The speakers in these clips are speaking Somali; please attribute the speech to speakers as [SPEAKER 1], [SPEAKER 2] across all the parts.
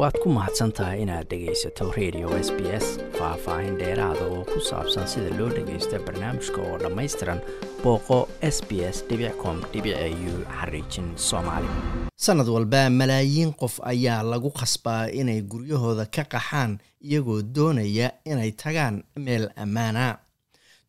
[SPEAKER 1] waad ku mahadsan tahay inaad dhegaysato radio s b s faah-faahin dheeraada oo ku saabsan sida loo dhagaysto barnaamijka oo dhammaystiran booqo s b s com u xariijin soomaali. Sanad walba malaayiin qof ayaa lagu khasbaa inay guryahooda ka qaxaan iyagoo doonaya inay tagaan meel ammaana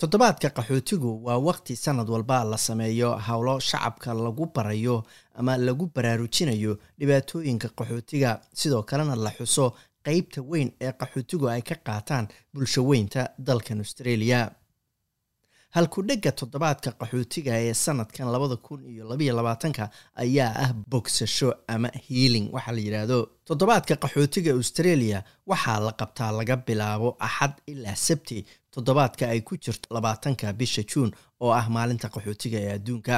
[SPEAKER 1] toddobaadka qaxootigu waa waqti sanad walba la sameeyo howlo shacabka lagu barayo ama lagu baraarujinayo dhibaatooyinka qaxootiga. Sidoo kalena la xuso qeybta weyn ee qaxootigu ay ka qaataan bulsho weynta dalkan australia. Halku-dhegga toddobaadka qaxootiga ee sanadkan labada kun iyo labaiyo labaatanka ayaa ah bogsasho ama hiiling waxaa la yidhaahdo toddobaadka qaxootiga australia waxaa la qabtaa laga bilaabo axad ilaa sabti toddobaadka ay ku jirto labaatanka bisha juun oo ah maalinta qaxootiga ee adduunka.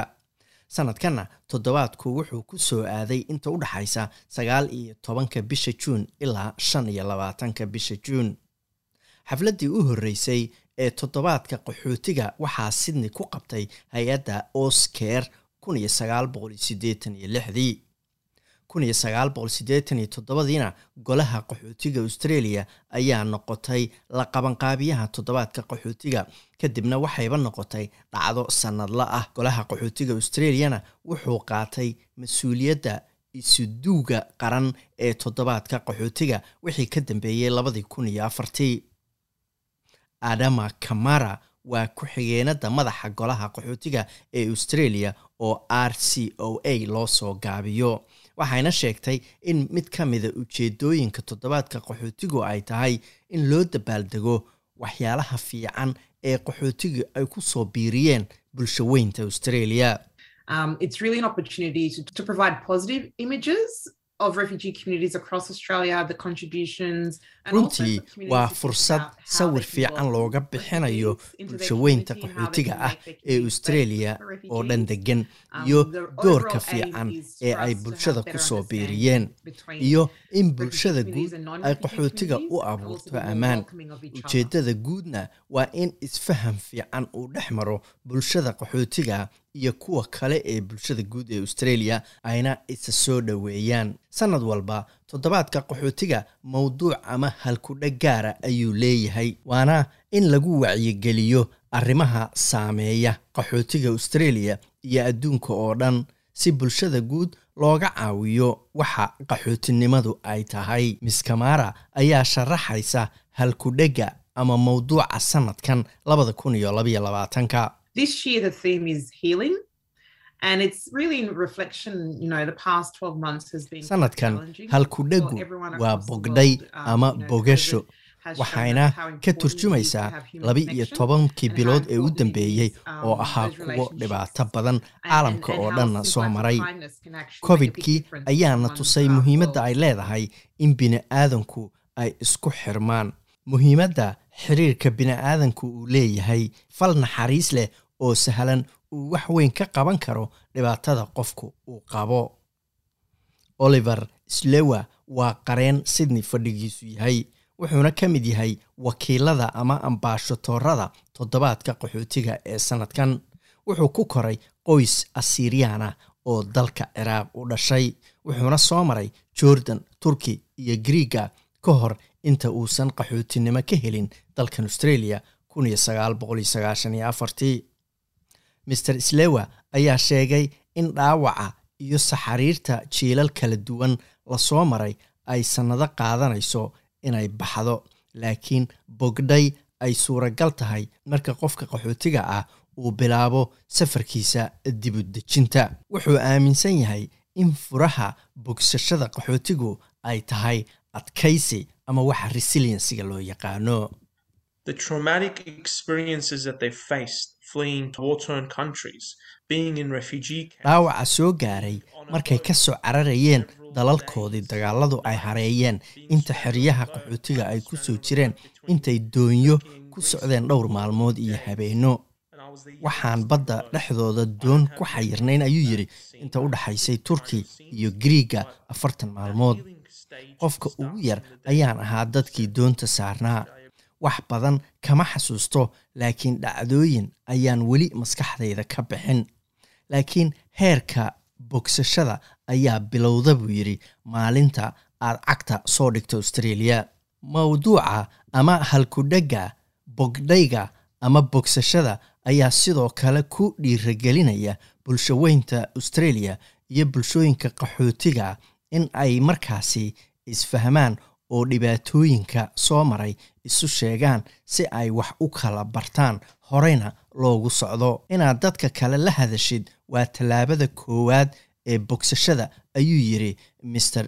[SPEAKER 1] Sanadkanna toddobaadku wuxuu ku soo aaday inta u dhaxaysa sagaal iyo tobanka bisha juun ilaa shan iyo labaatanka bisha juun. Xafladdii u horreysay ee toddobaadka qaxootiga waxaa sydney ku qabtay hay'adda oscar kun iyo sagaal boqol iyo siddeetan iyo lixdii kun golaha qaxootiga australia ayaa noqotay la qabanqaabiyaha toddobaadka qaxootiga. Kadibna waxayba noqotay dhacdo sanadla ah. Golaha qaxootiga australiana wuxuu qaatay mas'uuliyadda isuduuga qaran ee toddobaadka qaxootiga wixii ka dambeeyey labadii kun iyo afartii. Adama kamara waa ku-xigeenada madaxa golaha qaxootiga ee australia oo r c o a loo soo gaabiyo. Waxayna sheegtay in mid ka mida ujeedooyinka toddobaadka qaxootigu ay tahay in loo dabaaldego waxyaalaha fiican ee qaxootiga ay ku soo biiriyeen bulsho weynta australia.
[SPEAKER 2] Um, it's really an opportunity to, to provide positive images of refugee communities across Australia, the contributions.
[SPEAKER 1] runtii waa fursad sawir fiican looga bixinayo bulsho weynta qaxootiga ah ee australia oo dhan degan iyo doorka fiican ee ay bulshada ku soo biiriyeen iyo in bulshada guud ay qaxootiga u abuurto ammaan ujeeddada guudna waa in isfaham fiican uu dhex maro bulshada qaxootiga iyo kuwa kale ee bulshada guud ee australia ayna isa soo dhoweeyaan. Sanad walba toddobaadka qaxootiga mowduuc ama halkudheg gaara ayuu leeyahay waana in lagu wacyigeliyo arrimaha saameeya qaxootiga australia iyo adduunka oo dhan si bulshada guud looga caawiyo waxa qaxootinimadu ay tahay. Miss kamara ayaa sharaxaysa halkudhegga ama mowduuca sanadkan labada kun iyo labaiyo labaatanka
[SPEAKER 2] This year, the theme is healing. And it's really in reflection, you know, the past 12 months has been
[SPEAKER 1] sanadkan halkudhegu waa bogdhay ama bogasho waxayna ka turjumaysaa laba iyo tobankii bilood ee u dambeeyey oo ahaa kuwo dhibaato badan caalamka oo dhanna soo maray covid-kii ayaana tusay muhiimadda ay leedahay in bini-aadanku ay isku xirmaan muhiimadda xiriirka bini-aadanku uu leeyahay fal naxariis leh oo sahlan uu wax weyn ka qaban karo dhibaatada qofku uu qabo. Oliver slewa waa qareen sydney fadhigiisu yahay wuxuuna ka mid yahay wakiilada ama ambaashadoorada toddobaadka qaxootiga ee sanadkan. Wuxuu ku koray qoys asiriyaana oo dalka ciraaq u dhashay wuxuuna soo maray jordan turki iyo griiga ka hor inta uusan qaxootinimo ka helin dalkan australia master slewa ayaa sheegay in dhaawaca iyo saxariirta jiilal kala duwan la soo maray ay sannado qaadanayso inay baxdo. Laakiin bogdhay ay suuragal tahay marka qofka qaxootiga ah uu bilaabo safarkiisa dibudejinta. Wuxuu aaminsan yahay in furaha bogsashada qaxootigu ay tahay adkaysi ama waxa resiliensiga loo yaqaano
[SPEAKER 3] the traumatic experiences that they faced fleeing to war-torn countries, being in refugee camps.
[SPEAKER 1] dhaawaca soo gaaray markay ka soo cararayeen dalalkoodii dagaaladu ay hareeyeen inta xeryaha qaxootiga ay ku soo jireen intay doonyo ku socdeen dhowr maalmood iyo habeenno. Waxaan badda dhexdooda doon ku xayirnayn ayuu yidhi inta u dhaxaysay turki iyo griiga afartan maalmood. qofka ugu yar ayaan ahaa dadkii doonta saarnaa wax badan kama xasuusto laakiin dhacdooyin ayaan weli maskaxdayda ka bixin. Laakiin heerka bogsashada ayaa bilowda buu yidhi. Maalinta aad cagta soo dhigto australia mawduuca ama halkudhegga bogdhayga ama bogsashada ayaa sidoo kale ku dhiiragelinaya bulshaweynta australia iyo bulshooyinka qaxootiga in ay markaasi isfahmaan oo dhibaatooyinka soo maray isu sheegaan si ay wax u kala bartaan horeyna loogu socdo. Inaad dadka kale la hadashid waa tallaabada koowaad ee bogsashada ayuu yidhi mr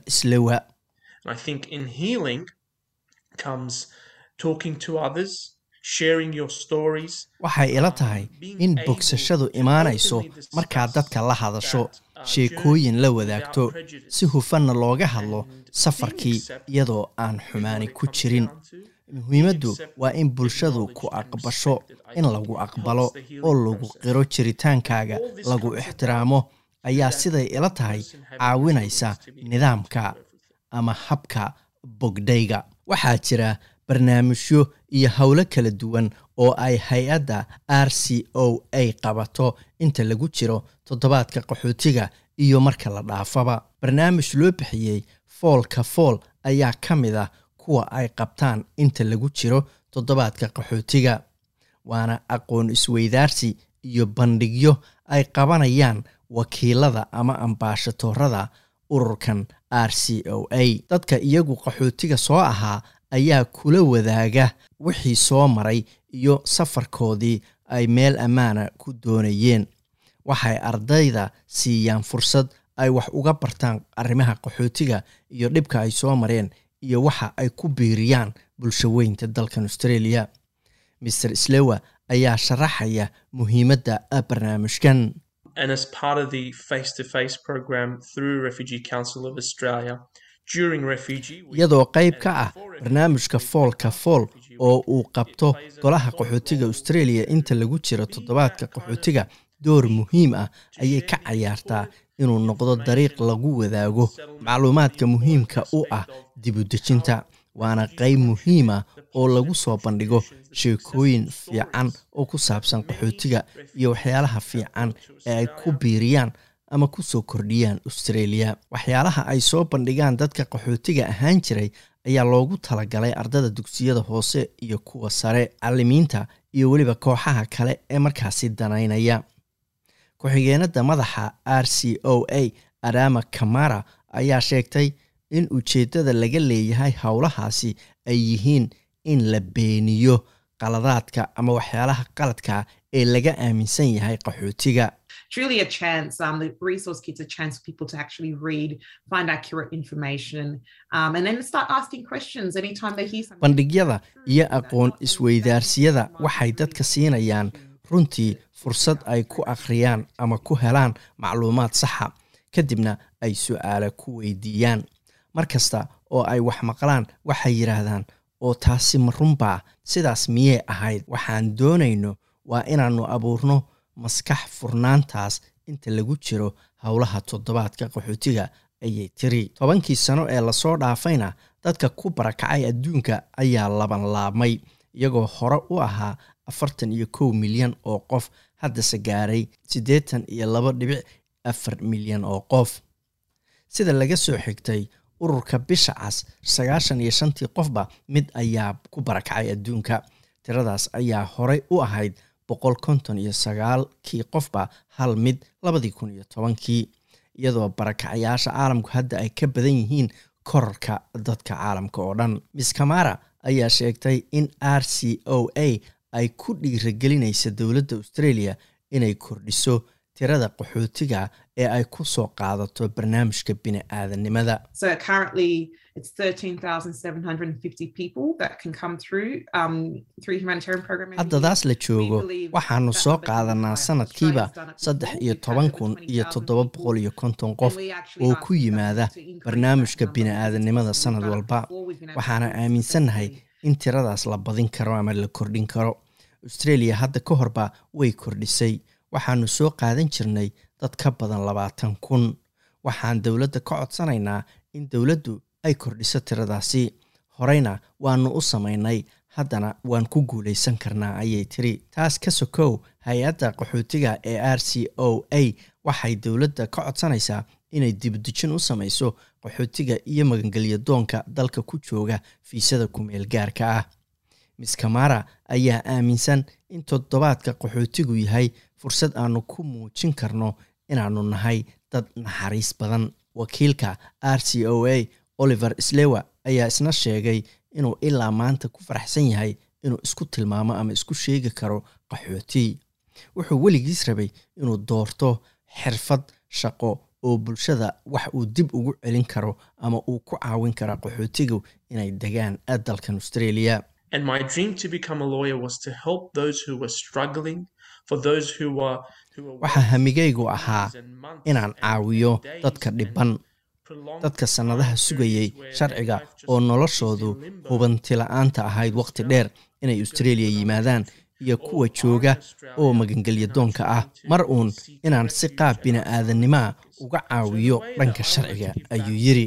[SPEAKER 3] stories,
[SPEAKER 1] waxay ila tahay in bogsashadu imaanayso markaad dadka la hadasho sheekooyin la wadaagto si hufanna looga hadlo safarkii iyadoo aan xumaani ku jirin. Muhiimaddu waa in bulshadu ku aqbasho in lagu aqbalo oo lagu qiro jiritaankaaga lagu ixtiraamo ayaa siday ila tahay caawinaysa nidaamka ama habka bogdhayga waxaa jira barnaamijyo iyo howlo kala duwan oo ay hay'adda r c o a qabato inta lagu jiro toddobaadka qaxootiga iyo marka la dhaafaba. Barnaamij loo bixiyey foolka fool ayaa ka mid ah kuwa ay qabtaan inta lagu jiro toddobaadka qaxootiga waana aqoon isweydaarsi iyo bandhigyo ay qabanayaan wakiilada ama ambaashadoorada ururkan r c o a. Dadka iyagu qaxootiga soo ahaa ayaa kula wadaaga wixii soo maray iyo safarkoodii ay meel ammaana ku doonayeen. Waxay ardayda siiyaan fursad ay wax uga bartaan arrimaha qaxootiga iyo dhibka ay soo mareen iyo waxa ay ku biiriyaan bulshaweynta dalkan australia. Mr slewa ayaa sharaxaya muhiimadda barnaamijkan iyadoo qayb ka ah barnaamijka foolka fool oo uu qabto golaha qaxootiga australia inta lagu jiro toddobaadka qaxootiga door muhiim ah ayay ka cayaartaa inuu noqdo dariiq lagu wadaago macluumaadka muhiimka u ah dib u dejinta waana qayb muhiim ah oo lagu soo bandhigo sheekooyin fiican oo ku saabsan qaxootiga iyo waxyaalaha fiican ee ay ku biiriyaan ama ku soo kordhiyaan australia. Waxyaalaha ay soo bandhigaan dadka qaxootiga ahaan jiray ayaa loogu talagalay ardada dugsiyada hoose iyo kuwa sare calimiinta iyo weliba kooxaha kale ee markaasi danaynaya. Ku-xigeenada madaxa r c o a adama kamara ayaa sheegtay in ujeeddada laga leeyahay howlahaasi ay yihiin in la beeniyo qaladaadka ama waxyaalaha qaladka ee laga aaminsan yahay qaxootiga
[SPEAKER 2] It's really a chance. Um, the resource gives a chance for people to actually read, find accurate information, um, and then start asking questions anytime they hear something.
[SPEAKER 1] bandhigyada iyo aqoon isweydaarsiyada waxay dadka siinayaan runtii fursad ay ku akhriyaan ama ku helaan macluumaad saxa kadibna ay su'aale ku weydiiyaan mar kasta oo ay wax maqlaan waxay yidhaahdaan oo taasi ma runbaa sidaas miyey ahayd waxaan doonayno waa inaannu abuurno maskax furnaantaas inta lagu jiro howlaha toddobaadka qaxootiga ayay tiri. Tobankii sano ee la soo dhaafayna dadka ku barakacay adduunka ayaa laban laabmay iyagoo hore u ahaa afartan iyo kow milyan oo qof haddase gaaray siddeetan iyo laba dhibic afar milyan oo qof. Sida laga soo xigtay ururka bisha cas sagaashan iyo shantii qofba mid ayaa ku barakacay adduunka. Tiradaas ayaa horey u ahayd boqol konton iyo sagaalkii qofba hal mid labadii kun iyo tobankii iyadoo barakacayaasha caalamku hadda ay ka badan yihiin korarka dadka caalamka oo dhan. Miss kamara ayaa sheegtay in r c o a ay ku dhiiragelinaysa dowladda australia inay kordhiso tirada qaxootiga ee ay ku soo qaadato barnaamijka bini-aadanimada.
[SPEAKER 2] So currently, it's 13,750 people that can come through um,
[SPEAKER 1] haddadaas la joogo waxaanu soo qaadanaa sanadkiiba saddex iyo toban kun iyo toddoba boqol iyo konton qof oo ku yimaada barnaamijka bini-aadanimada sanad walba. waxaana aaminsannahay in tiradaas la badin karo ama la kordhin karo. Australia hadda ka horba way kordhisay waxaanu soo qaadan jirnay dad ka badan labaatan kun. Waxaan dowladda ka codsanaynaa in dowladdu ay kordhiso tiradaasi. Horeyna waanu u samaynay. Haddana waan ku guulaysan karnaa ayay tiri taas ka sokow hay'adda qaxootiga ee r c o a waxay dowladda ka codsanaysaa inay dibudejin u samayso qaxootiga iyo magangelya doonka dalka ku jooga fiisada kumeel gaarka ah. Miss kamara ayaa aaminsan in toddobaadka qaxootigu yahay fursad aanu ku muujin karno inaanu nahay dad naxariis badan. Wakiilka r c o a oliver slewa ayaa isna sheegay inuu ilaa maanta ku faraxsan yahay inuu isku tilmaamo ama isku sheegi karo qaxooti wuxuu weligiis rabay inuu doorto xirfad shaqo oo bulshada wax uu dib ugu celin karo ama uu ku caawin kara qaxootigu inay degaan dalkan australia Waxaa hamigaygu ahaa inaan caawiyo dadka dhiban
[SPEAKER 3] prolonged
[SPEAKER 1] dadka sannadaha sugayay sharciga oo noloshoodu hubantila'aanta ahayd waqti dheer inay australia yimaadaan iyo kuwa jooga oo magangelya doonka ah. mar uun inaan si qaab bini'aadannimoa uga caawiyo dhanka sharciga ayuu yidhi